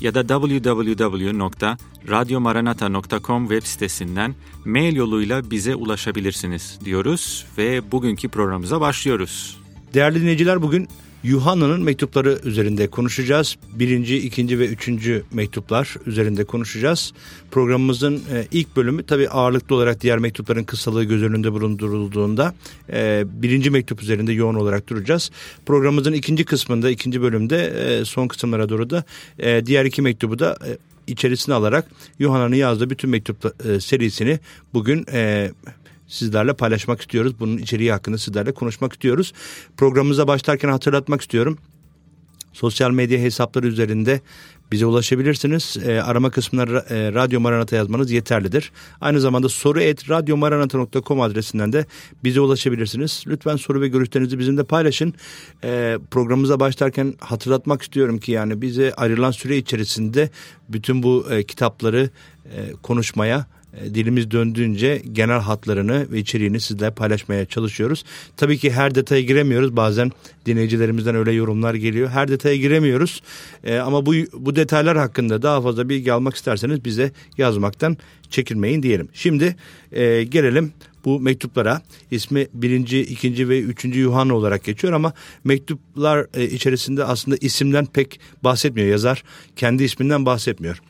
ya da www.radyomaranata.com web sitesinden mail yoluyla bize ulaşabilirsiniz diyoruz ve bugünkü programımıza başlıyoruz. Değerli dinleyiciler bugün Yuhanna'nın mektupları üzerinde konuşacağız. Birinci, ikinci ve üçüncü mektuplar üzerinde konuşacağız. Programımızın e, ilk bölümü tabii ağırlıklı olarak diğer mektupların kısalığı göz önünde bulundurulduğunda e, birinci mektup üzerinde yoğun olarak duracağız. Programımızın ikinci kısmında, ikinci bölümde e, son kısımlara doğru da diğer iki mektubu da içerisine alarak Yuhanna'nın yazdığı bütün mektup serisini bugün sizlerle paylaşmak istiyoruz. Bunun içeriği hakkında sizlerle konuşmak istiyoruz. Programımıza başlarken hatırlatmak istiyorum. Sosyal medya hesapları üzerinde bize ulaşabilirsiniz. E, arama kısmına e, Radyo Maranata yazmanız yeterlidir. Aynı zamanda soru et radyomaranata.com adresinden de bize ulaşabilirsiniz. Lütfen soru ve görüşlerinizi bizimle paylaşın. E, programımıza başlarken hatırlatmak istiyorum ki yani bize ayrılan süre içerisinde bütün bu e, kitapları e, konuşmaya dilimiz döndüğünce genel hatlarını ve içeriğini sizlerle paylaşmaya çalışıyoruz. Tabii ki her detaya giremiyoruz. Bazen dinleyicilerimizden öyle yorumlar geliyor. Her detaya giremiyoruz. Ee, ama bu bu detaylar hakkında daha fazla bilgi almak isterseniz bize yazmaktan çekinmeyin diyelim. Şimdi e, gelelim bu mektuplara ismi birinci, ikinci ve üçüncü Yuhanna olarak geçiyor ama mektuplar e, içerisinde aslında isimden pek bahsetmiyor yazar. Kendi isminden bahsetmiyor.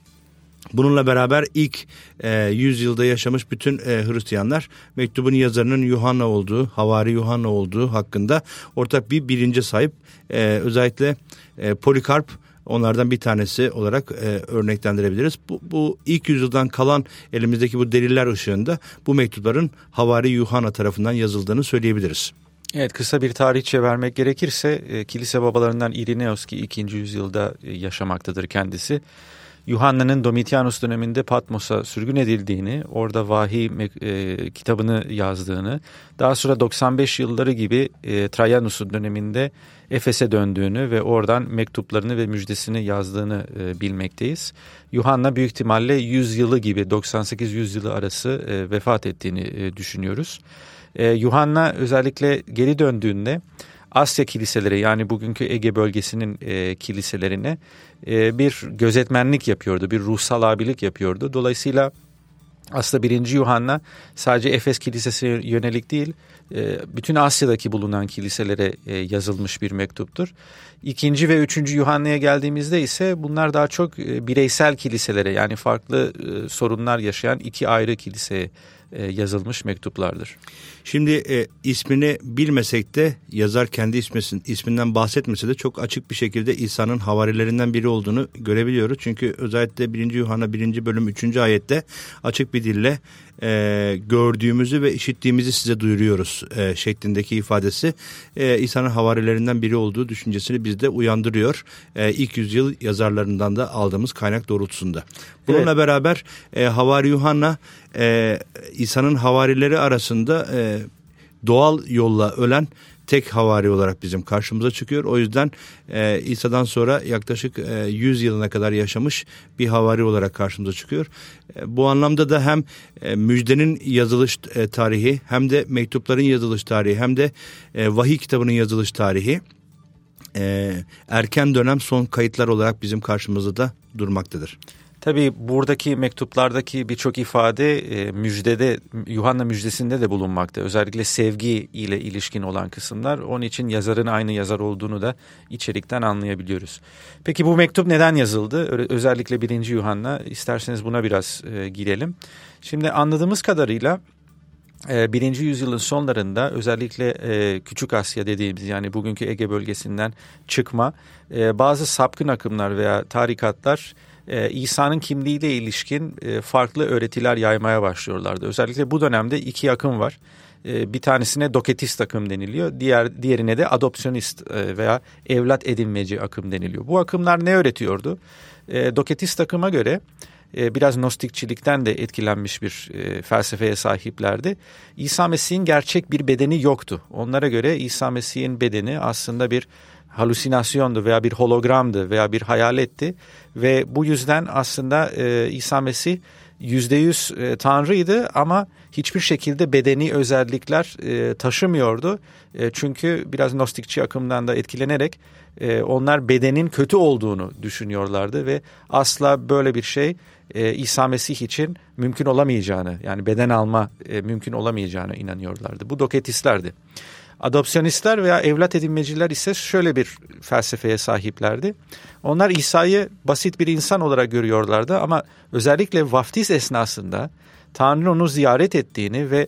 Bununla beraber ilk e, yüzyılda yaşamış bütün e, Hristiyanlar mektubun yazarının Yuhanna olduğu, Havari Yuhanna olduğu hakkında ortak bir bilince sahip. E, özellikle e, Polikarp onlardan bir tanesi olarak e, örneklendirebiliriz. Bu, bu ilk yüzyıldan kalan elimizdeki bu deliller ışığında bu mektupların Havari Yuhanna tarafından yazıldığını söyleyebiliriz. Evet kısa bir tarihçe vermek gerekirse e, kilise babalarından Irenaeus ki 2. yüzyılda e, yaşamaktadır kendisi. Yuhanna'nın Domitianus döneminde Patmos'a sürgün edildiğini, orada vahiy e, kitabını yazdığını, daha sonra 95 yılları gibi e, Trajanus'un döneminde Efes'e döndüğünü ve oradan mektuplarını ve müjdesini yazdığını e, bilmekteyiz. Yuhanna büyük ihtimalle 100 yılı gibi 98-100 yılı arası e, vefat ettiğini e, düşünüyoruz. E, Yuhanna özellikle geri döndüğünde Asya kiliseleri yani bugünkü Ege bölgesinin e, kiliselerine e, bir gözetmenlik yapıyordu, bir ruhsal abilik yapıyordu. Dolayısıyla aslında birinci Yuhanna sadece Efes Kilisesi yönelik değil, e, bütün Asya'daki bulunan kiliselere e, yazılmış bir mektuptur. İkinci ve üçüncü Yuhanna'ya geldiğimizde ise bunlar daha çok e, bireysel kiliselere yani farklı sorunlar yaşayan iki ayrı kiliseye yazılmış mektuplardır. Şimdi e, ismini bilmesek de yazar kendi ismisin, isminden bahsetmese de çok açık bir şekilde İsa'nın havarilerinden biri olduğunu görebiliyoruz. Çünkü özellikle 1. Yuhanna 1. bölüm 3. ayette açık bir dille e, gördüğümüzü ve işittiğimizi size duyuruyoruz e, şeklindeki ifadesi e, İsa'nın havarilerinden biri olduğu düşüncesini bizde uyandırıyor. E, ilk yüzyıl yazarlarından da aldığımız kaynak doğrultusunda. Bununla evet. beraber e, Havari Yuhanna e, İsa'nın havarileri arasında e, doğal yolla ölen tek havari olarak bizim karşımıza çıkıyor. O yüzden e, İsa'dan sonra yaklaşık e, 100 yılına kadar yaşamış bir havari olarak karşımıza çıkıyor. E, bu anlamda da hem e, müjdenin yazılış e, tarihi hem de mektupların yazılış tarihi hem de e, vahiy kitabının yazılış tarihi e, erken dönem son kayıtlar olarak bizim karşımızda da durmaktadır. Tabii buradaki mektuplardaki birçok ifade e, müjdede, Yuhanna müjdesinde de bulunmakta. Özellikle sevgi ile ilişkin olan kısımlar. Onun için yazarın aynı yazar olduğunu da içerikten anlayabiliyoruz. Peki bu mektup neden yazıldı? Özellikle birinci Yuhanna. İsterseniz buna biraz e, girelim. Şimdi anladığımız kadarıyla e, birinci yüzyılın sonlarında özellikle e, Küçük Asya dediğimiz yani bugünkü Ege bölgesinden çıkma e, bazı sapkın akımlar veya tarikatlar e, İsa'nın kimliğiyle ilişkin e, farklı öğretiler yaymaya başlıyorlardı. Özellikle bu dönemde iki akım var. E, bir tanesine doketist akım deniliyor. Diğer diğerine de adopsiyonist e, veya evlat edinmeci akım deniliyor. Bu akımlar ne öğretiyordu? E, doketist akıma göre e, biraz Nostikçilikten de etkilenmiş bir e, felsefeye sahiplerdi. İsa Mesih'in gerçek bir bedeni yoktu. Onlara göre İsa Mesih'in bedeni aslında bir halüsinasyondu veya bir hologramdı veya bir hayaletti ve bu yüzden aslında e, İsa Mesih yüzde yüz e, tanrıydı ama hiçbir şekilde bedeni özellikler e, taşımıyordu. E, çünkü biraz Nostikçi akımdan da etkilenerek e, onlar bedenin kötü olduğunu düşünüyorlardı ve asla böyle bir şey e, İsa Mesih için mümkün olamayacağını yani beden alma e, mümkün olamayacağını inanıyorlardı. Bu doketistlerdi. Adopsiyonistler veya evlat edinmeciler ise şöyle bir felsefeye sahiplerdi. Onlar İsa'yı basit bir insan olarak görüyorlardı ama özellikle vaftiz esnasında Tanrı onu ziyaret ettiğini ve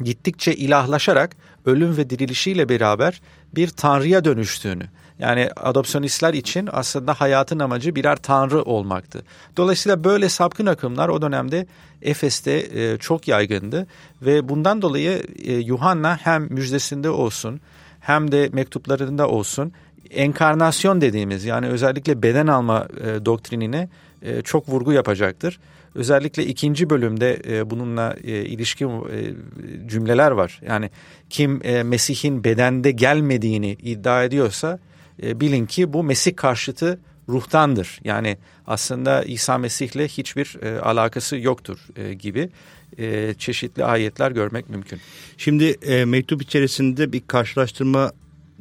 gittikçe ilahlaşarak ölüm ve dirilişiyle beraber bir tanrıya dönüştüğünü yani adopsiyonistler için aslında hayatın amacı birer tanrı olmaktı. Dolayısıyla böyle sapkın akımlar o dönemde Efes'te e, çok yaygındı ve bundan dolayı e, Yuhanna hem müjdesinde olsun hem de mektuplarında olsun enkarnasyon dediğimiz yani özellikle beden alma e, doktrinine e, çok vurgu yapacaktır. Özellikle ikinci bölümde e, bununla e, ilişkin e, cümleler var. Yani kim e, Mesih'in bedende gelmediğini iddia ediyorsa e, bilin ki bu Mesih karşıtı ruhtandır. Yani aslında İsa Mesih'le hiçbir e, alakası yoktur e, gibi e, çeşitli ayetler görmek mümkün. Şimdi e, mektup içerisinde bir karşılaştırma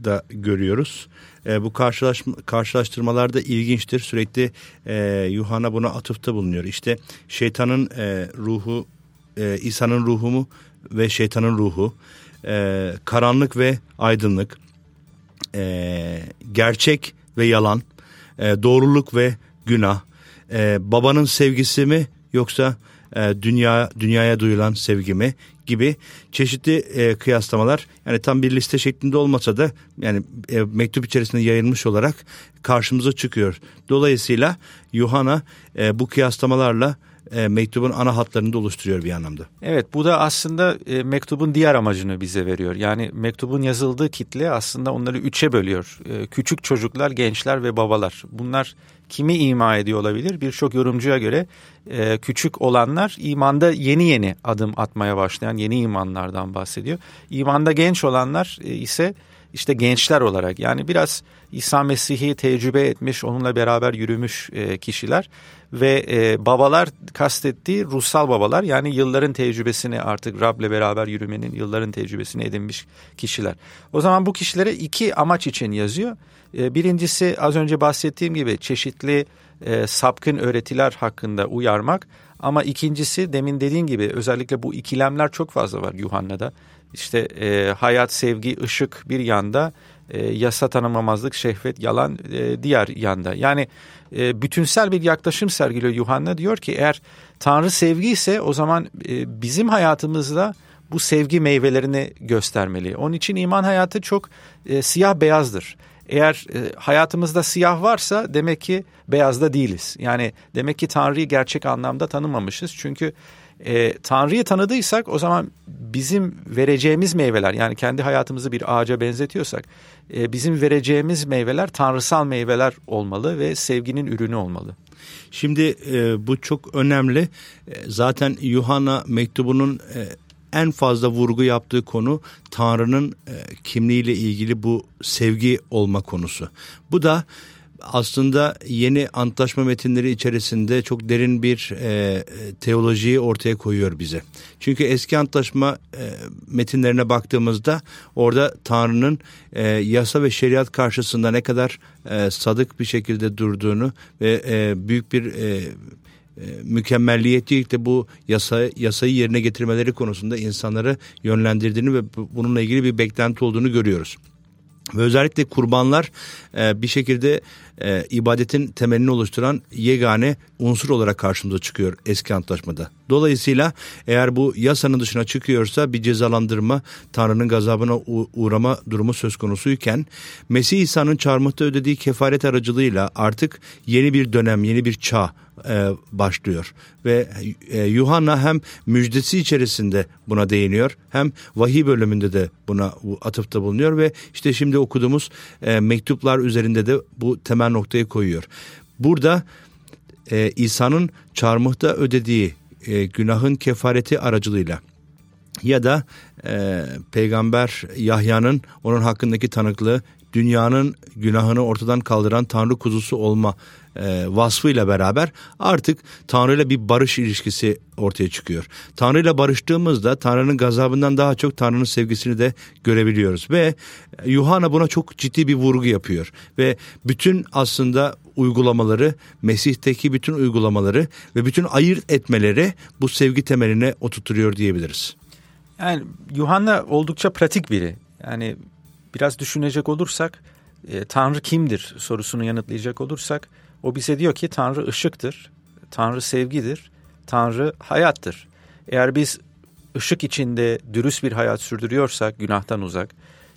da görüyoruz. E, bu karşılaşma, karşılaştırmalar da ilginçtir. Sürekli e, Yuhanna buna atıfta bulunuyor. İşte şeytanın e, ruhu, e, İsa'nın ruhu mu ve şeytanın ruhu, e, karanlık ve aydınlık, e, gerçek ve yalan, e, doğruluk ve günah, e, babanın sevgisi mi yoksa e, dünya dünyaya duyulan sevgi mi gibi çeşitli e, kıyaslamalar yani tam bir liste şeklinde olmasa da yani e, mektup içerisinde yayılmış olarak karşımıza çıkıyor. Dolayısıyla Yuhanna e, bu kıyaslamalarla e, mektubun ana hatlarını da oluşturuyor bir anlamda. Evet bu da aslında e, mektubun diğer amacını bize veriyor. Yani mektubun yazıldığı kitle aslında onları üçe bölüyor. E, küçük çocuklar, gençler ve babalar. Bunlar kimi ima ediyor olabilir? Birçok yorumcuya göre e, küçük olanlar imanda yeni yeni adım atmaya başlayan yeni imanlardan bahsediyor. İmanda genç olanlar e, ise işte gençler olarak yani biraz İsa Mesih'i tecrübe etmiş, onunla beraber yürümüş e, kişiler ve e, babalar kastettiği ruhsal babalar yani yılların tecrübesini artık Rab'le beraber yürümenin yılların tecrübesini edinmiş kişiler. O zaman bu kişilere iki amaç için yazıyor. E, birincisi az önce bahsettiğim gibi çeşitli e, sapkın öğretiler hakkında uyarmak ama ikincisi demin dediğin gibi özellikle bu ikilemler çok fazla var Yuhanna'da. İşte e, hayat, sevgi, ışık bir yanda, e, yasa tanımamazlık, şehvet, yalan e, diğer yanda. Yani e, bütünsel bir yaklaşım sergiliyor Yuhanna. Diyor ki eğer Tanrı sevgi ise o zaman e, bizim hayatımızda bu sevgi meyvelerini göstermeli. Onun için iman hayatı çok e, siyah beyazdır. Eğer e, hayatımızda siyah varsa demek ki beyazda değiliz. Yani demek ki Tanrı'yı gerçek anlamda tanımamışız. Çünkü e, Tanrı'yı tanıdıysak o zaman bizim vereceğimiz meyveler yani kendi hayatımızı bir ağaca benzetiyorsak e, bizim vereceğimiz meyveler tanrısal meyveler olmalı ve sevginin ürünü olmalı. Şimdi e, bu çok önemli. E, zaten Yuhanna mektubunun e, en fazla vurgu yaptığı konu Tanrı'nın e, kimliğiyle ilgili bu sevgi olma konusu. Bu da aslında yeni antlaşma metinleri içerisinde çok derin bir e, teolojiyi ortaya koyuyor bize. Çünkü eski antlaşma e, metinlerine baktığımızda orada Tanrı'nın e, yasa ve şeriat karşısında ne kadar e, sadık bir şekilde durduğunu ve e, büyük bir e, e, mükemmelliyetçilikle bu yasa, yasayı yerine getirmeleri konusunda insanları yönlendirdiğini ve bununla ilgili bir beklenti olduğunu görüyoruz. Ve özellikle kurbanlar e, bir şekilde e, ibadetin temelini oluşturan yegane unsur olarak karşımıza çıkıyor eski antlaşmada. Dolayısıyla eğer bu yasanın dışına çıkıyorsa bir cezalandırma, Tanrı'nın gazabına uğrama durumu söz konusuyken Mesih İsa'nın çarmıhta ödediği kefaret aracılığıyla artık yeni bir dönem, yeni bir çağ e, başlıyor. Ve e, Yuhanna hem müjdesi içerisinde buna değiniyor hem vahiy bölümünde de buna atıfta bulunuyor ve işte şimdi okuduğumuz e, mektuplar üzerinde de bu temel noktayı koyuyor. Burada e, İsa'nın çarmıhta ödediği e, günahın kefareti aracılığıyla ya da e, peygamber Yahya'nın onun hakkındaki tanıklığı dünyanın günahını ortadan kaldıran Tanrı kuzusu olma e, vasfıyla beraber artık Tanrı ile bir barış ilişkisi ortaya çıkıyor. Tanrı ile barıştığımızda Tanrı'nın gazabından daha çok Tanrı'nın sevgisini de görebiliyoruz ve Yuhanna buna çok ciddi bir vurgu yapıyor ve bütün aslında uygulamaları, Mesih'teki bütün uygulamaları ve bütün ayırt etmeleri bu sevgi temeline oturtuyor diyebiliriz. Yani Yuhanna oldukça pratik biri. Yani biraz düşünecek olursak e, Tanrı kimdir sorusunu yanıtlayacak olursak o bize diyor ki Tanrı ışıktır, Tanrı sevgidir, Tanrı hayattır. Eğer biz ışık içinde dürüst bir hayat sürdürüyorsak, günahtan uzak,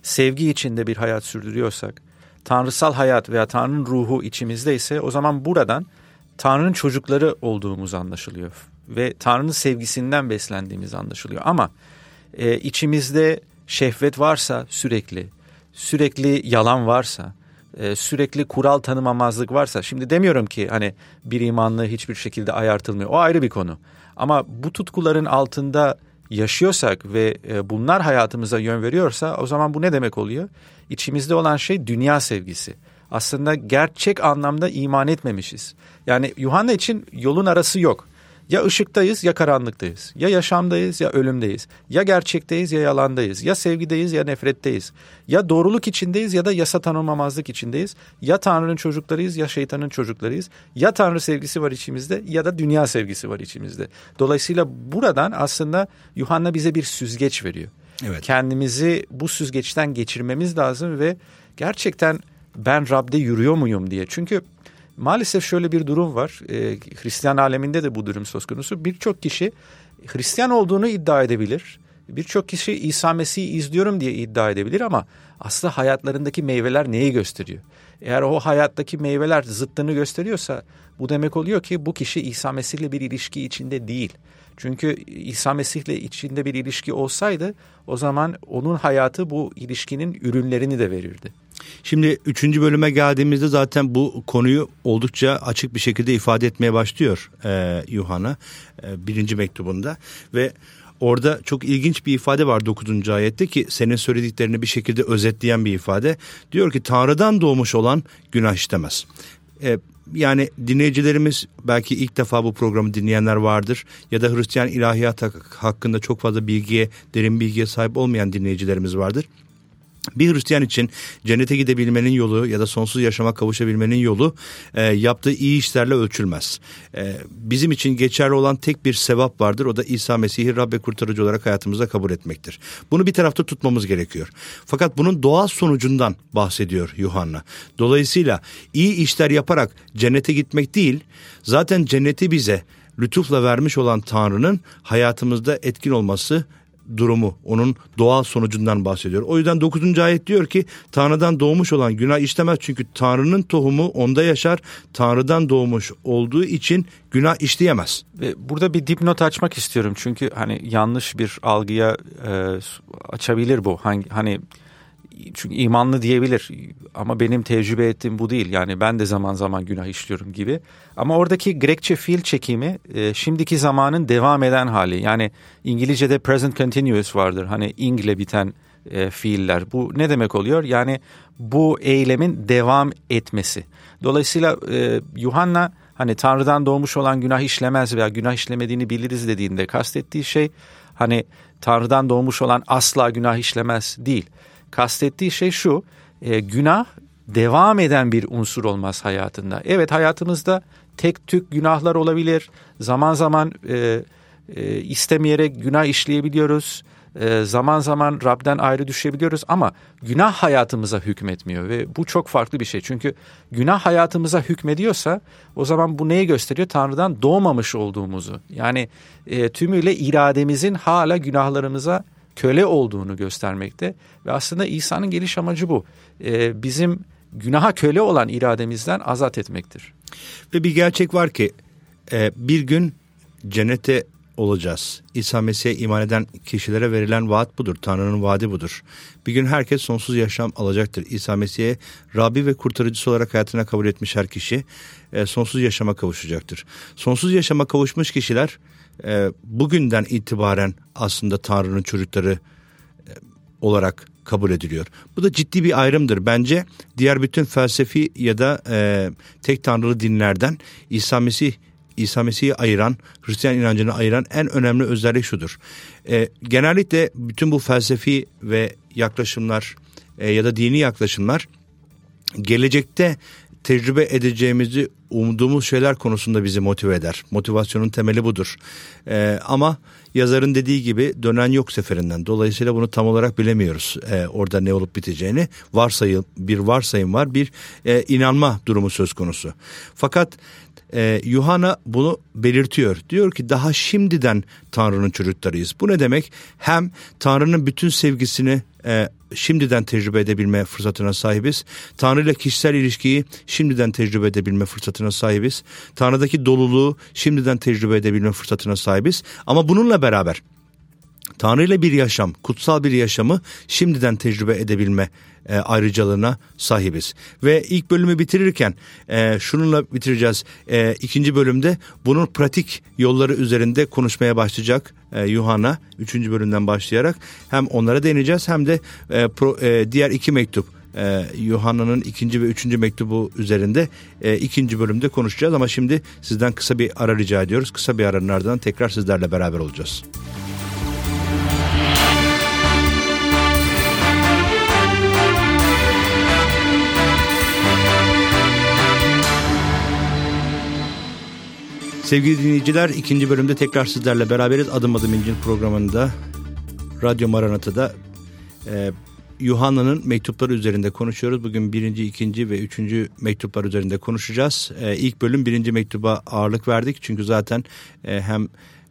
sevgi içinde bir hayat sürdürüyorsak, tanrısal hayat veya Tanrı'nın ruhu içimizde ise o zaman buradan Tanrı'nın çocukları olduğumuz anlaşılıyor. Ve Tanrı'nın sevgisinden beslendiğimiz anlaşılıyor. Ama e, içimizde şehvet varsa sürekli, sürekli yalan varsa, e, sürekli kural tanımamazlık varsa şimdi demiyorum ki hani bir imanlı hiçbir şekilde ayartılmıyor. O ayrı bir konu. Ama bu tutkuların altında yaşıyorsak ve e, bunlar hayatımıza yön veriyorsa o zaman bu ne demek oluyor? İçimizde olan şey dünya sevgisi. Aslında gerçek anlamda iman etmemişiz. Yani Yuhanna için yolun arası yok. Ya ışıktayız ya karanlıktayız. Ya yaşamdayız ya ölümdeyiz. Ya gerçekteyiz ya yalandayız. Ya sevgideyiz ya nefretteyiz. Ya doğruluk içindeyiz ya da yasa tanımamazlık içindeyiz. Ya Tanrı'nın çocuklarıyız ya şeytanın çocuklarıyız. Ya Tanrı sevgisi var içimizde ya da dünya sevgisi var içimizde. Dolayısıyla buradan aslında Yuhanna bize bir süzgeç veriyor. Evet. Kendimizi bu süzgeçten geçirmemiz lazım ve gerçekten ben Rab'de yürüyor muyum diye. Çünkü Maalesef şöyle bir durum var. E, Hristiyan aleminde de bu durum söz konusu. Birçok kişi Hristiyan olduğunu iddia edebilir. Birçok kişi İsa Mesih'i izliyorum diye iddia edebilir ama aslında hayatlarındaki meyveler neyi gösteriyor? Eğer o hayattaki meyveler zıttını gösteriyorsa bu demek oluyor ki bu kişi İsa Mesih'le bir ilişki içinde değil. Çünkü İsa Mesih'le içinde bir ilişki olsaydı o zaman onun hayatı bu ilişkinin ürünlerini de verirdi. Şimdi üçüncü bölüme geldiğimizde zaten bu konuyu oldukça açık bir şekilde ifade etmeye başlıyor e, Yuhanna e, birinci mektubunda ve Orada çok ilginç bir ifade var 9. ayette ki senin söylediklerini bir şekilde özetleyen bir ifade. Diyor ki Tanrı'dan doğmuş olan günah işlemez. E, yani dinleyicilerimiz belki ilk defa bu programı dinleyenler vardır ya da Hristiyan ilahiyat hakkında çok fazla bilgiye, derin bilgiye sahip olmayan dinleyicilerimiz vardır. Bir Hristiyan için cennete gidebilmenin yolu ya da sonsuz yaşama kavuşabilmenin yolu e, yaptığı iyi işlerle ölçülmez. E, bizim için geçerli olan tek bir sevap vardır. O da İsa Mesih'i Rab ve kurtarıcı olarak hayatımızda kabul etmektir. Bunu bir tarafta tutmamız gerekiyor. Fakat bunun doğal sonucundan bahsediyor Yuhanna. Dolayısıyla iyi işler yaparak cennete gitmek değil, zaten cenneti bize lütufla vermiş olan Tanrı'nın hayatımızda etkin olması durumu, onun doğal sonucundan bahsediyor. O yüzden 9. ayet diyor ki Tanrı'dan doğmuş olan günah işlemez çünkü Tanrı'nın tohumu onda yaşar. Tanrı'dan doğmuş olduğu için günah işleyemez. Ve burada bir dipnot açmak istiyorum çünkü hani yanlış bir algıya e, açabilir bu. Hangi hani çünkü imanlı diyebilir ama benim tecrübe ettiğim bu değil. Yani ben de zaman zaman günah işliyorum gibi. Ama oradaki Grekçe fiil çekimi e, şimdiki zamanın devam eden hali. Yani İngilizce'de present continuous vardır. Hani ing ile biten e, fiiller. Bu ne demek oluyor? Yani bu eylemin devam etmesi. Dolayısıyla e, Yuhanna hani Tanrı'dan doğmuş olan günah işlemez veya günah işlemediğini biliriz dediğinde kastettiği şey hani Tanrı'dan doğmuş olan asla günah işlemez değil kastettiği şey şu. E, günah devam eden bir unsur olmaz hayatında. Evet hayatımızda tek tük günahlar olabilir. Zaman zaman e, e, istemeyerek günah işleyebiliyoruz. E, zaman zaman Rab'den ayrı düşebiliyoruz ama günah hayatımıza hükmetmiyor ve bu çok farklı bir şey. Çünkü günah hayatımıza hükmediyorsa o zaman bu neyi gösteriyor? Tanrı'dan doğmamış olduğumuzu. Yani e, tümüyle irademizin hala günahlarımıza köle olduğunu göstermekte ve aslında İsa'nın geliş amacı bu. E, bizim günaha köle olan irademizden azat etmektir. Ve bir gerçek var ki e, bir gün cennete olacağız. İsa Mesih'e iman eden kişilere verilen vaat budur. Tanrı'nın vaadi budur. Bir gün herkes sonsuz yaşam alacaktır. İsa Mesih'e Rabbi ve kurtarıcısı olarak hayatına kabul etmiş her kişi e, sonsuz yaşama kavuşacaktır. Sonsuz yaşama kavuşmuş kişiler e, bugünden itibaren aslında Tanrı'nın çocukları e, olarak kabul ediliyor. Bu da ciddi bir ayrımdır. Bence diğer bütün felsefi ya da e, tek tanrılı dinlerden İsa Mesih İsa Mesih'i ayıran, Hristiyan inancını ayıran en önemli özellik şudur. E, genellikle bütün bu felsefi ve yaklaşımlar e, ya da dini yaklaşımlar gelecekte tecrübe edeceğimizi umduğumuz şeyler konusunda bizi motive eder. Motivasyonun temeli budur. Ee, ama yazarın dediği gibi dönen yok seferinden. Dolayısıyla bunu tam olarak bilemiyoruz. Ee, orada ne olup biteceğini. Varsayım, bir varsayım var, bir e, inanma durumu söz konusu. Fakat e, Yuhanna bunu belirtiyor. Diyor ki daha şimdiden Tanrı'nın çocuklarıyız. Bu ne demek? Hem Tanrı'nın bütün sevgisini e, şimdiden tecrübe edebilme fırsatına sahibiz. Tanrı ile kişisel ilişkiyi şimdiden tecrübe edebilme fırsatına sahibiz. Tanrı'daki doluluğu şimdiden tecrübe edebilme fırsatına sahibiz. Ama bununla beraber Tanrı ile bir yaşam, kutsal bir yaşamı şimdiden tecrübe edebilme e, ayrıcalığına sahibiz. Ve ilk bölümü bitirirken e, şununla bitireceğiz. E, ikinci bölümde bunun pratik yolları üzerinde konuşmaya başlayacak e, Yuhanna. Üçüncü bölümden başlayarak hem onlara değineceğiz hem de e, pro, e, diğer iki mektup e, Yuhanna'nın ikinci ve üçüncü mektubu üzerinde e, ikinci bölümde konuşacağız. Ama şimdi sizden kısa bir ara rica ediyoruz. Kısa bir aranın ardından tekrar sizlerle beraber olacağız. Sevgili dinleyiciler ikinci bölümde tekrar sizlerle beraberiz. Adım Adım İncil programında Radyo Maranata'da e, Yuhanna'nın mektupları üzerinde konuşuyoruz. Bugün birinci, ikinci ve üçüncü mektuplar üzerinde konuşacağız. E, ilk bölüm birinci mektuba ağırlık verdik. Çünkü zaten e, hem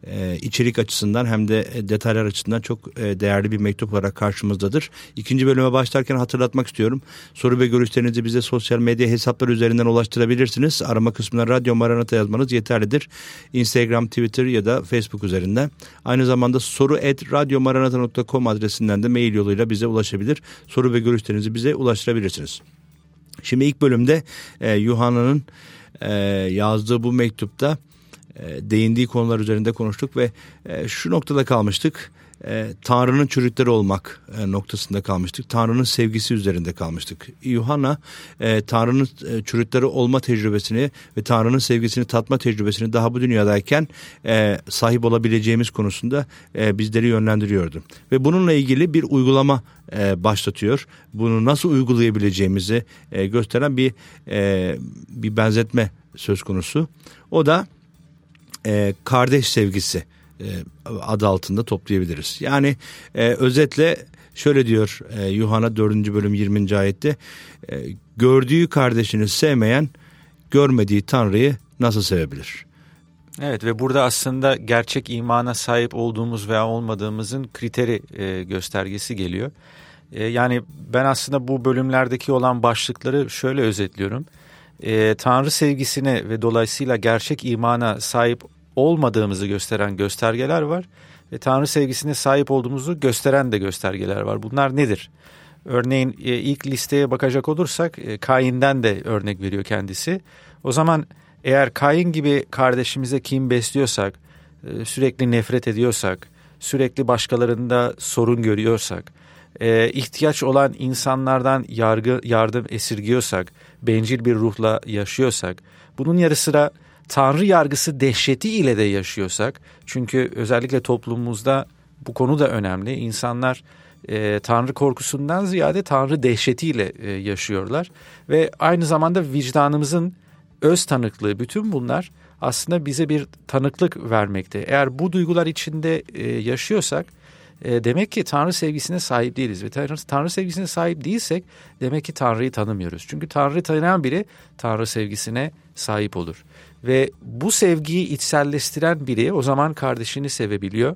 e, içerik açısından hem de e, detaylar açısından çok e, değerli bir mektup olarak karşımızdadır. İkinci bölüme başlarken hatırlatmak istiyorum. Soru ve görüşlerinizi bize sosyal medya hesapları üzerinden ulaştırabilirsiniz. Arama kısmına Radyo Maranata yazmanız yeterlidir. Instagram, Twitter ya da Facebook üzerinden. Aynı zamanda soru et radyomaranata.com adresinden de mail yoluyla bize ulaşabilir. Soru ve görüşlerinizi bize ulaştırabilirsiniz. Şimdi ilk bölümde e, Yuhanna'nın e, yazdığı bu mektupta değindiği konular üzerinde konuştuk ve e, şu noktada kalmıştık. E, Tanrı'nın çocukları olmak noktasında kalmıştık. Tanrı'nın sevgisi üzerinde kalmıştık. Yuhanna Tanrı'nın çocukları olma tecrübesini ve Tanrı'nın sevgisini tatma tecrübesini daha bu dünyadayken sahip olabileceğimiz konusunda bizleri yönlendiriyordu. Ve bununla ilgili bir uygulama başlatıyor. Bunu nasıl uygulayabileceğimizi gösteren bir bir benzetme söz konusu. O da e, kardeş sevgisi e, adı altında toplayabiliriz. Yani e, özetle şöyle diyor e, Yuhanna 4. bölüm 20. ayette e, gördüğü kardeşini sevmeyen görmediği Tanrı'yı nasıl sevebilir? Evet ve burada aslında gerçek imana sahip olduğumuz veya olmadığımızın kriteri e, göstergesi geliyor. E, yani ben aslında bu bölümlerdeki olan başlıkları şöyle özetliyorum e, Tanrı sevgisine ve dolayısıyla gerçek imana sahip olmadığımızı gösteren göstergeler var. Ve Tanrı sevgisine sahip olduğumuzu gösteren de göstergeler var. Bunlar nedir? Örneğin e, ilk listeye bakacak olursak e, Kain'den de örnek veriyor kendisi. O zaman eğer Kain gibi kardeşimize kim besliyorsak, e, sürekli nefret ediyorsak, sürekli başkalarında sorun görüyorsak, e, ihtiyaç olan insanlardan yargı yardım esirgiyorsak, bencil bir ruhla yaşıyorsak, bunun yarı sıra Tanrı yargısı dehşeti ile de yaşıyorsak, çünkü özellikle toplumumuzda bu konu da önemli. İnsanlar e, Tanrı korkusundan ziyade Tanrı dehşetiyle e, yaşıyorlar. Ve aynı zamanda vicdanımızın öz tanıklığı bütün bunlar aslında bize bir tanıklık vermekte. Eğer bu duygular içinde e, yaşıyorsak e, demek ki Tanrı sevgisine sahip değiliz. Ve Tanrı, Tanrı sevgisine sahip değilsek demek ki Tanrı'yı tanımıyoruz. Çünkü Tanrı'yı tanıyan biri Tanrı sevgisine sahip olur. Ve bu sevgiyi içselleştiren biri o zaman kardeşini sevebiliyor.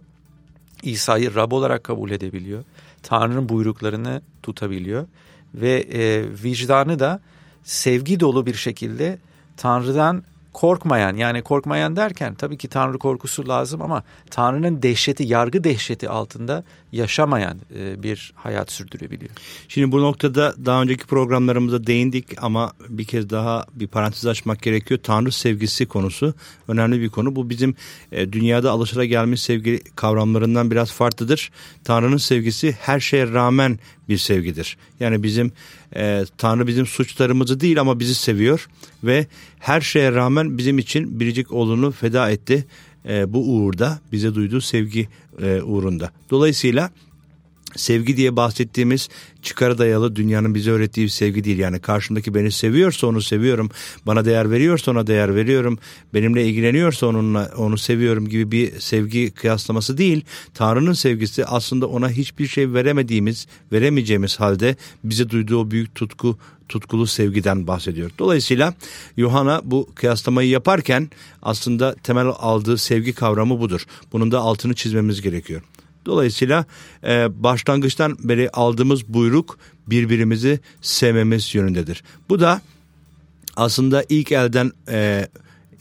İsa'yı Rab olarak kabul edebiliyor. Tanrı'nın buyruklarını tutabiliyor. Ve e, vicdanı da sevgi dolu bir şekilde Tanrı'dan korkmayan yani korkmayan derken tabii ki Tanrı korkusu lazım ama Tanrı'nın dehşeti, yargı dehşeti altında yaşamayan e, bir hayat sürdürebiliyor. Şimdi bu noktada daha önceki programlarımızda değindik ama bir kez daha bir parantez açmak gerekiyor. Tanrı sevgisi konusu önemli bir konu. Bu bizim e, dünyada alışılagelmiş sevgi kavramlarından biraz farklıdır. Tanrı'nın sevgisi her şeye rağmen bir sevgidir. Yani bizim e, Tanrı bizim suçlarımızı değil ama bizi seviyor ve her şeye rağmen bizim için biricik oğlunu feda etti. E, bu uğurda bize duyduğu sevgi e, uğrunda. Dolayısıyla sevgi diye bahsettiğimiz çıkara dayalı dünyanın bize öğrettiği bir sevgi değil. Yani karşımdaki beni seviyorsa onu seviyorum. Bana değer veriyorsa ona değer veriyorum. Benimle ilgileniyorsa onunla onu seviyorum gibi bir sevgi kıyaslaması değil. Tanrı'nın sevgisi aslında ona hiçbir şey veremediğimiz, veremeyeceğimiz halde bize duyduğu o büyük tutku, tutkulu sevgiden bahsediyor. Dolayısıyla Yuhanna bu kıyaslamayı yaparken aslında temel aldığı sevgi kavramı budur. Bunun da altını çizmemiz gerekiyor. Dolayısıyla e, başlangıçtan beri aldığımız buyruk birbirimizi sevmemiz yönündedir. Bu da aslında ilk elden e,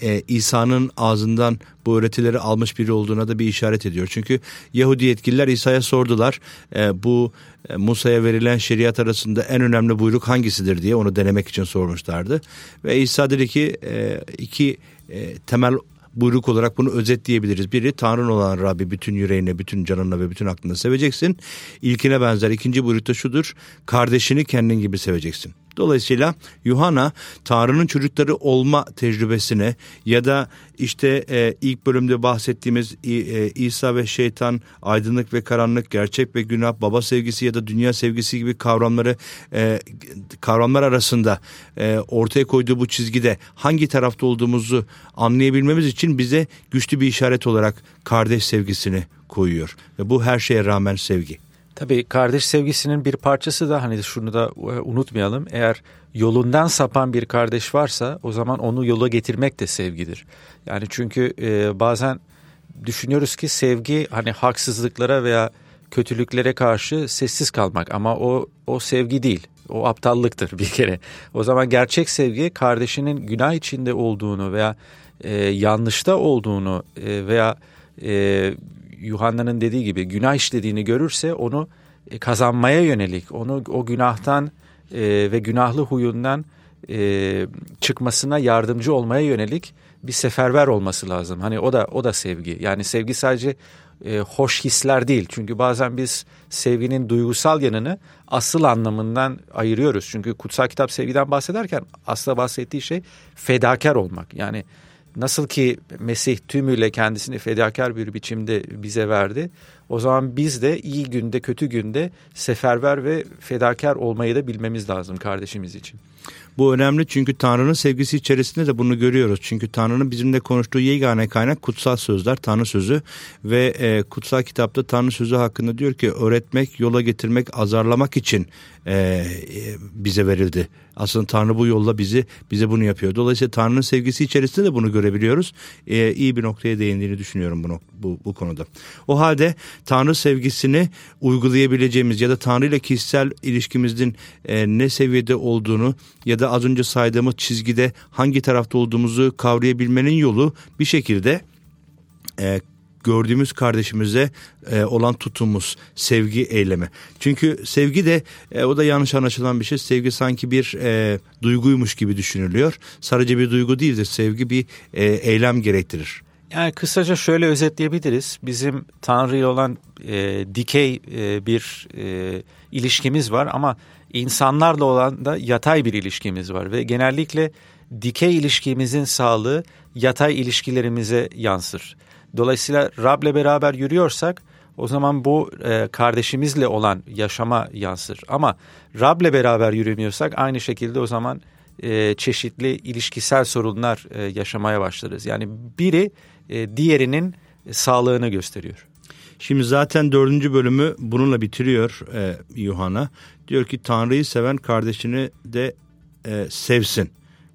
e, İsa'nın ağzından bu öğretileri almış biri olduğuna da bir işaret ediyor. Çünkü Yahudi yetkililer İsa'ya sordular e, bu e, Musa'ya verilen şeriat arasında en önemli buyruk hangisidir diye onu denemek için sormuşlardı. Ve İsa dedi ki e, iki e, temel buyruk olarak bunu özetleyebiliriz. Biri Tanrın olan Rabbi bütün yüreğine, bütün canınla ve bütün aklına seveceksin. İlkine benzer ikinci buyrukta şudur. Kardeşini kendin gibi seveceksin. Dolayısıyla Yuhanna Tanrı'nın çocukları olma tecrübesine ya da işte e, ilk bölümde bahsettiğimiz e, İsa ve şeytan, aydınlık ve karanlık, gerçek ve günah, baba sevgisi ya da dünya sevgisi gibi kavramları e, kavramlar arasında e, ortaya koyduğu bu çizgide hangi tarafta olduğumuzu anlayabilmemiz için bize güçlü bir işaret olarak kardeş sevgisini koyuyor ve bu her şeye rağmen sevgi. Tabii kardeş sevgisinin bir parçası da hani şunu da e, unutmayalım. Eğer yolundan sapan bir kardeş varsa o zaman onu yola getirmek de sevgidir. Yani çünkü e, bazen düşünüyoruz ki sevgi hani haksızlıklara veya kötülüklere karşı sessiz kalmak ama o o sevgi değil. O aptallıktır bir kere. O zaman gerçek sevgi kardeşinin günah içinde olduğunu veya e, yanlışta olduğunu e, veya e, Yuhanna'nın dediği gibi günah işlediğini görürse onu e, kazanmaya yönelik, onu o günahtan e, ve günahlı huyundan e, çıkmasına yardımcı olmaya yönelik bir seferber olması lazım. Hani o da o da sevgi. Yani sevgi sadece e, hoş hisler değil. Çünkü bazen biz sevginin duygusal yanını asıl anlamından ayırıyoruz. Çünkü kutsal kitap sevgiden bahsederken aslında bahsettiği şey fedakar olmak. Yani Nasıl ki Mesih tümüyle kendisini fedakar bir biçimde bize verdi. O zaman biz de iyi günde kötü günde seferber ve fedakar olmayı da bilmemiz lazım kardeşimiz için. Bu önemli çünkü Tanrı'nın sevgisi içerisinde de bunu görüyoruz. Çünkü Tanrı'nın bizimle konuştuğu yegane kaynak kutsal sözler, Tanrı sözü ve e, kutsal kitapta Tanrı sözü hakkında diyor ki öğretmek, yola getirmek, azarlamak için e, e, bize verildi. Aslında Tanrı bu yolla bizi bize bunu yapıyor. Dolayısıyla Tanrı'nın sevgisi içerisinde de bunu görebiliyoruz. E, iyi bir noktaya değindiğini düşünüyorum bu, bu, bu konuda. O halde Tanrı sevgisini uygulayabileceğimiz ya da Tanrı ile kişisel ilişkimizin e, ne seviyede olduğunu ya da az önce saydığımız çizgide hangi tarafta olduğumuzu kavrayabilmenin yolu bir şekilde e, gördüğümüz kardeşimize e, olan tutumumuz, sevgi eylemi. Çünkü sevgi de e, o da yanlış anlaşılan bir şey. Sevgi sanki bir e, duyguymuş gibi düşünülüyor. Sadece bir duygu değildir. Sevgi bir e, eylem gerektirir. Yani kısaca şöyle özetleyebiliriz. Bizim Tanrı ile olan e, dikey e, bir e, ilişkimiz var ama insanlarla olan da yatay bir ilişkimiz var ve genellikle dikey ilişkimizin sağlığı yatay ilişkilerimize yansır. Dolayısıyla Rab'le beraber yürüyorsak o zaman bu e, kardeşimizle olan yaşama yansır. Ama Rab'le beraber yürümüyorsak aynı şekilde o zaman e, çeşitli ilişkisel sorunlar e, yaşamaya başlarız. Yani biri e, diğerinin sağlığını gösteriyor. Şimdi zaten dördüncü bölümü bununla bitiriyor e, Yuhanna. Diyor ki Tanrı'yı seven kardeşini de e, sevsin.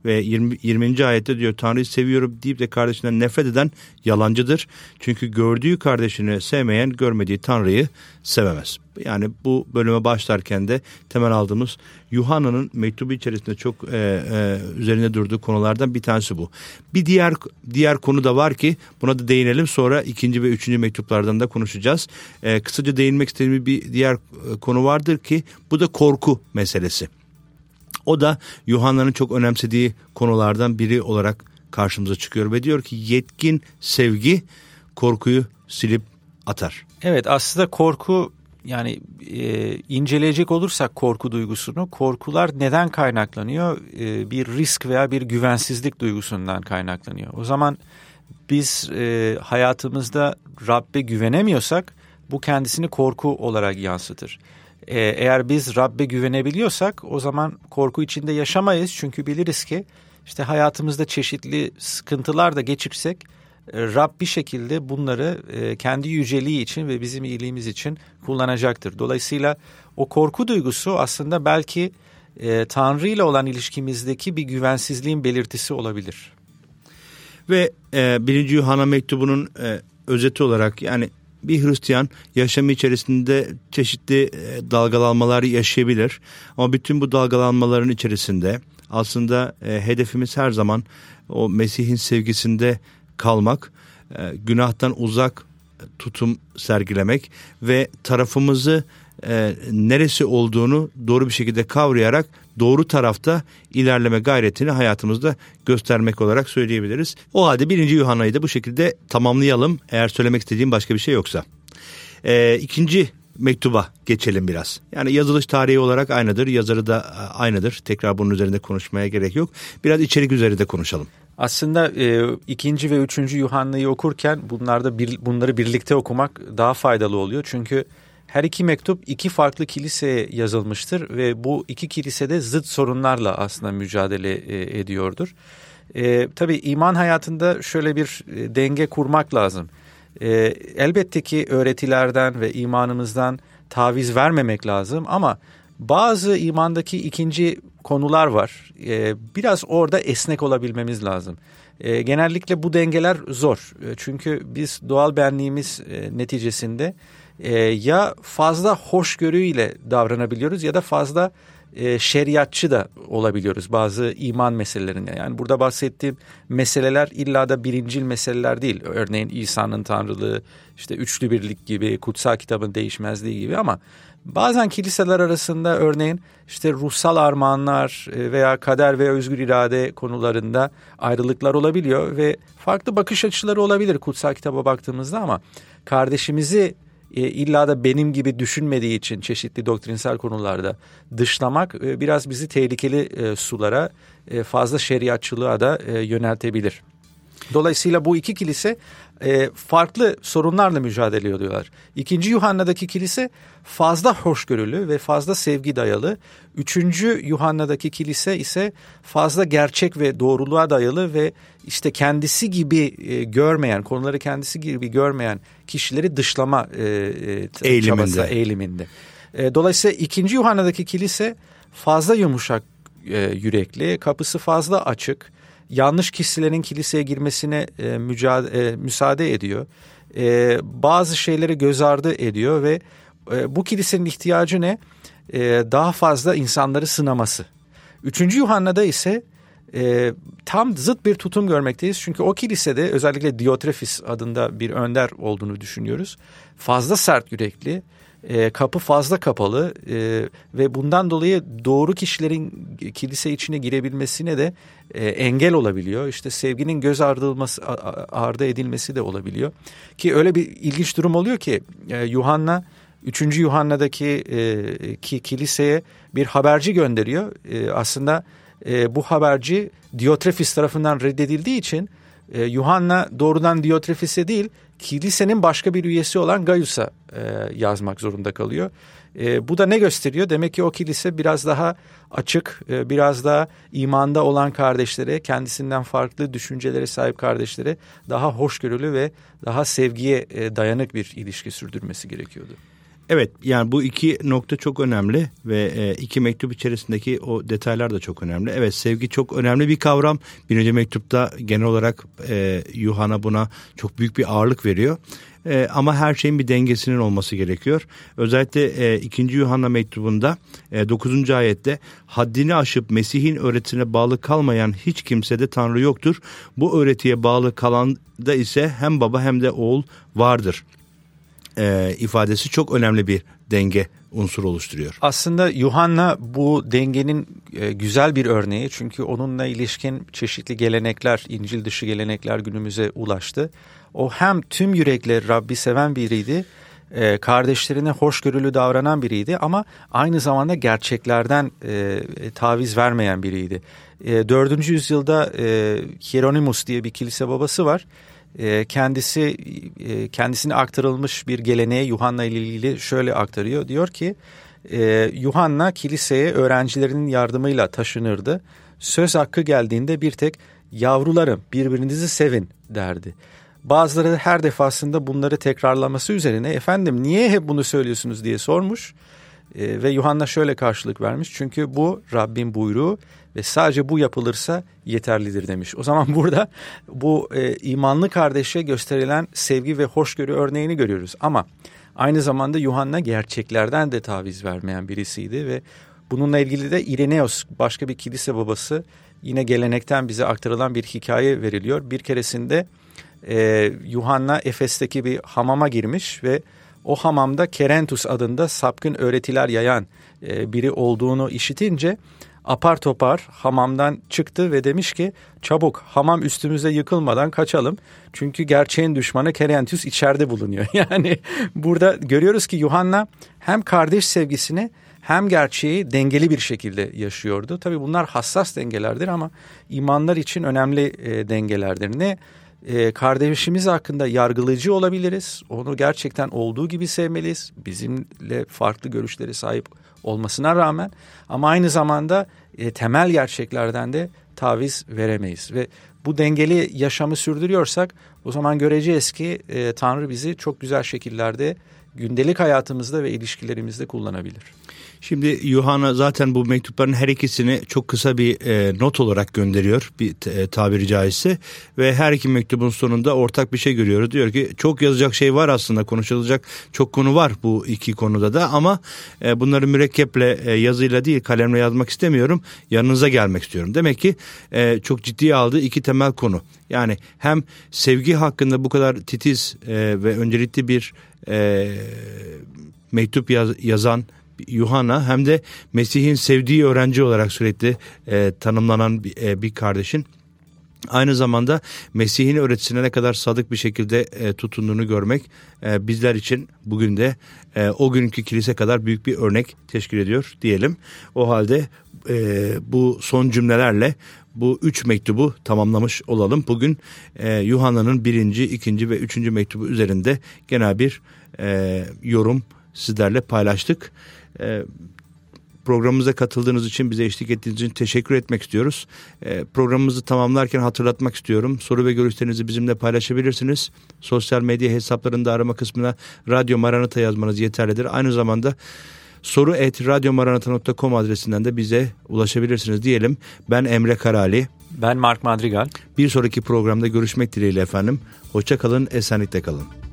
Ve 20, 20. ayette diyor Tanrı'yı seviyorum deyip de kardeşinden nefret eden yalancıdır. Çünkü gördüğü kardeşini sevmeyen görmediği Tanrı'yı sevemez. Yani bu bölüme başlarken de temel aldığımız Yuhanna'nın mektubu içerisinde çok e, e, üzerinde durduğu konulardan bir tanesi bu. Bir diğer diğer konu da var ki buna da değinelim sonra ikinci ve üçüncü mektuplardan da konuşacağız. E, kısaca değinmek istediğim bir diğer e, konu vardır ki bu da korku meselesi. O da Yuhanna'nın çok önemsediği konulardan biri olarak karşımıza çıkıyor ve diyor ki yetkin sevgi korkuyu silip atar. Evet aslında korku yani e, inceleyecek olursak korku duygusunu korkular neden kaynaklanıyor? E, bir risk veya bir güvensizlik duygusundan kaynaklanıyor. O zaman biz e, hayatımızda Rabbe güvenemiyorsak bu kendisini korku olarak yansıtır. E, eğer biz Rabbe güvenebiliyorsak o zaman korku içinde yaşamayız. Çünkü biliriz ki işte hayatımızda çeşitli sıkıntılar da geçirsek e, Rab bir şekilde bunları e, kendi yüceliği için ve bizim iyiliğimiz için kullanacaktır. Dolayısıyla o korku duygusu aslında belki e, Tanrı ile olan ilişkimizdeki bir güvensizliğin belirtisi olabilir. Ve e, birinci Yuhanna mektubunun e, özeti olarak yani bir Hristiyan yaşamı içerisinde çeşitli e, dalgalanmalar yaşayabilir. Ama bütün bu dalgalanmaların içerisinde aslında e, hedefimiz her zaman o Mesih'in sevgisinde kalmak, e, günahtan uzak tutum sergilemek ve tarafımızı e, neresi olduğunu doğru bir şekilde kavrayarak doğru tarafta ilerleme gayretini hayatımızda göstermek olarak söyleyebiliriz. O halde birinci Yuhanna'yı da bu şekilde tamamlayalım eğer söylemek istediğim başka bir şey yoksa. E, ikinci mektuba geçelim biraz. Yani yazılış tarihi olarak aynıdır, yazarı da e, aynıdır. Tekrar bunun üzerinde konuşmaya gerek yok. Biraz içerik üzerinde konuşalım. Aslında e, ikinci ve üçüncü Yuhanna'yı okurken bunlarda bir, bunları birlikte okumak daha faydalı oluyor. Çünkü her iki mektup iki farklı kiliseye yazılmıştır ve bu iki kilisede zıt sorunlarla aslında mücadele e, ediyordur. E, tabii iman hayatında şöyle bir e, denge kurmak lazım. E, elbette ki öğretilerden ve imanımızdan taviz vermemek lazım ama bazı imandaki ikinci konular var. E, biraz orada esnek olabilmemiz lazım. E, genellikle bu dengeler zor. E, çünkü biz doğal benliğimiz e, neticesinde e, ya fazla hoşgörüyle davranabiliyoruz ya da fazla e, şeriatçı da olabiliyoruz bazı iman meselelerinde. Yani burada bahsettiğim meseleler illa da birincil meseleler değil. Örneğin İsa'nın tanrılığı, işte üçlü birlik gibi, kutsal kitabın değişmezliği gibi ama bazen kiliseler arasında örneğin işte ruhsal armağanlar e, veya kader ve özgür irade konularında ayrılıklar olabiliyor ve farklı bakış açıları olabilir kutsal kitaba baktığımızda ama kardeşimizi e, illa da benim gibi düşünmediği için çeşitli doktrinsel konularda dışlamak e, biraz bizi tehlikeli e, sulara e, fazla şeriatçılığa da yöneltebilir. Dolayısıyla bu iki kilise e, farklı sorunlarla mücadele ediyorlar. İkinci Yuhanna'daki kilise fazla hoşgörülü ve fazla sevgi dayalı. Üçüncü Yuhanna'daki kilise ise fazla gerçek ve doğruluğa dayalı ve işte kendisi gibi e, görmeyen, konuları kendisi gibi görmeyen kişileri dışlama e, e, eğiliminde. Çabası, eğiliminde. E, dolayısıyla ikinci Yuhanna'daki kilise fazla yumuşak e, yürekli, kapısı fazla açık yanlış kişilerin kiliseye girmesine e, mücadele, e, müsaade ediyor. E, bazı şeyleri göz ardı ediyor ve e, bu kilisenin ihtiyacı ne? E, daha fazla insanları sınaması. Üçüncü Yuhanna'da ise e, tam zıt bir tutum görmekteyiz. Çünkü o kilisede özellikle Diotrefis adında bir önder olduğunu düşünüyoruz. Fazla sert yürekli, e, kapı fazla kapalı e, ve bundan dolayı doğru kişilerin kilise içine girebilmesine de e, engel olabiliyor. İşte sevginin göz ardılması, ardı edilmesi de olabiliyor. Ki öyle bir ilginç durum oluyor ki e, Yuhanna 3. Yuhanna'daki e, ki kiliseye bir haberci gönderiyor. E, aslında e, bu haberci Diotrefis tarafından reddedildiği için e, Yuhanna doğrudan Diotrefis'e değil kilisenin başka bir üyesi olan Gaius'a e, yazmak zorunda kalıyor. E, bu da ne gösteriyor? Demek ki o kilise biraz daha açık, e, biraz daha imanda olan kardeşlere, kendisinden farklı düşüncelere sahip kardeşlere daha hoşgörülü ve daha sevgiye e, dayanık bir ilişki sürdürmesi gerekiyordu. Evet yani bu iki nokta çok önemli ve e, iki mektup içerisindeki o detaylar da çok önemli. Evet sevgi çok önemli bir kavram. Birinci mektupta genel olarak e, Yuhanna buna çok büyük bir ağırlık veriyor. E, ama her şeyin bir dengesinin olması gerekiyor. Özellikle e, 2. Yuhanna mektubunda e, 9. ayette haddini aşıp Mesih'in öğretisine bağlı kalmayan hiç kimsede Tanrı yoktur. Bu öğretiye bağlı kalan da ise hem baba hem de oğul vardır e, ifadesi çok önemli bir denge unsur oluşturuyor. Aslında Yuhanna bu dengenin e, güzel bir örneği çünkü onunla ilişkin çeşitli gelenekler, İncil dışı gelenekler günümüze ulaştı. O hem tüm yürekle Rabbi seven biriydi, e, kardeşlerine hoşgörülü davranan biriydi ama aynı zamanda gerçeklerden e, taviz vermeyen biriydi. E, 4. yüzyılda Hieronymus diye bir kilise babası var kendisi e, kendisine aktarılmış bir geleneğe Yuhanna ile ilgili şöyle aktarıyor. Diyor ki e, Yuhanna kiliseye öğrencilerinin yardımıyla taşınırdı. Söz hakkı geldiğinde bir tek yavrularım birbirinizi sevin derdi. Bazıları her defasında bunları tekrarlaması üzerine efendim niye hep bunu söylüyorsunuz diye sormuş. E, ve Yuhanna şöyle karşılık vermiş. Çünkü bu Rabbin buyruğu ve sadece bu yapılırsa yeterlidir demiş. O zaman burada bu e, imanlı kardeşe gösterilen sevgi ve hoşgörü örneğini görüyoruz. Ama aynı zamanda Yuhanna gerçeklerden de taviz vermeyen birisiydi ve bununla ilgili de Ireneos başka bir kilise babası yine gelenekten bize aktarılan bir hikaye veriliyor. Bir keresinde e, Yuhanna Efes'teki bir hamama girmiş ve o hamamda Kerentus adında sapkın öğretiler yayan e, biri olduğunu işitince apar topar hamamdan çıktı ve demiş ki çabuk hamam üstümüze yıkılmadan kaçalım. Çünkü gerçeğin düşmanı Kerentius içeride bulunuyor. Yani burada görüyoruz ki Yuhanna hem kardeş sevgisini hem gerçeği dengeli bir şekilde yaşıyordu. Tabii bunlar hassas dengelerdir ama imanlar için önemli e, dengelerdir. Ne e, kardeşimiz hakkında yargılayıcı olabiliriz. Onu gerçekten olduğu gibi sevmeliyiz. Bizimle farklı görüşlere sahip olmasına rağmen ama aynı zamanda e, temel gerçeklerden de taviz veremeyiz ve bu dengeli yaşamı sürdürüyorsak o zaman göreceğiz ki e, Tanrı bizi çok güzel şekillerde gündelik hayatımızda ve ilişkilerimizde kullanabilir. Şimdi Yuhanna zaten bu mektupların her ikisini çok kısa bir e, not olarak gönderiyor bir e, tabiri caizse ve her iki mektubun sonunda ortak bir şey görüyoruz. Diyor ki çok yazacak şey var aslında konuşulacak çok konu var bu iki konuda da ama e, bunları mürekkeple e, yazıyla değil kalemle yazmak istemiyorum yanınıza gelmek istiyorum. Demek ki e, çok ciddiye aldığı iki temel konu yani hem sevgi hakkında bu kadar titiz e, ve öncelikli bir e, mektup yaz, yazan Yuhanna hem de Mesih'in sevdiği öğrenci olarak sürekli e, tanımlanan bir, e, bir kardeşin aynı zamanda Mesih'in öğretisine ne kadar sadık bir şekilde e, tutunduğunu görmek e, bizler için bugün de e, o günkü kilise kadar büyük bir örnek teşkil ediyor diyelim. O halde e, bu son cümlelerle bu üç mektubu tamamlamış olalım. Bugün e, Yuhanna'nın birinci, ikinci ve üçüncü mektubu üzerinde genel bir e, yorum sizlerle paylaştık. E, programımıza katıldığınız için, bize eşlik ettiğiniz için teşekkür etmek istiyoruz. E, programımızı tamamlarken hatırlatmak istiyorum. Soru ve görüşlerinizi bizimle paylaşabilirsiniz. Sosyal medya hesaplarında arama kısmına Radyo Maranata yazmanız yeterlidir. Aynı zamanda soru et radyomaranata.com adresinden de bize ulaşabilirsiniz diyelim. Ben Emre Karali. Ben Mark Madrigal. Bir sonraki programda görüşmek dileğiyle efendim. Hoşça kalın, esenlikle kalın.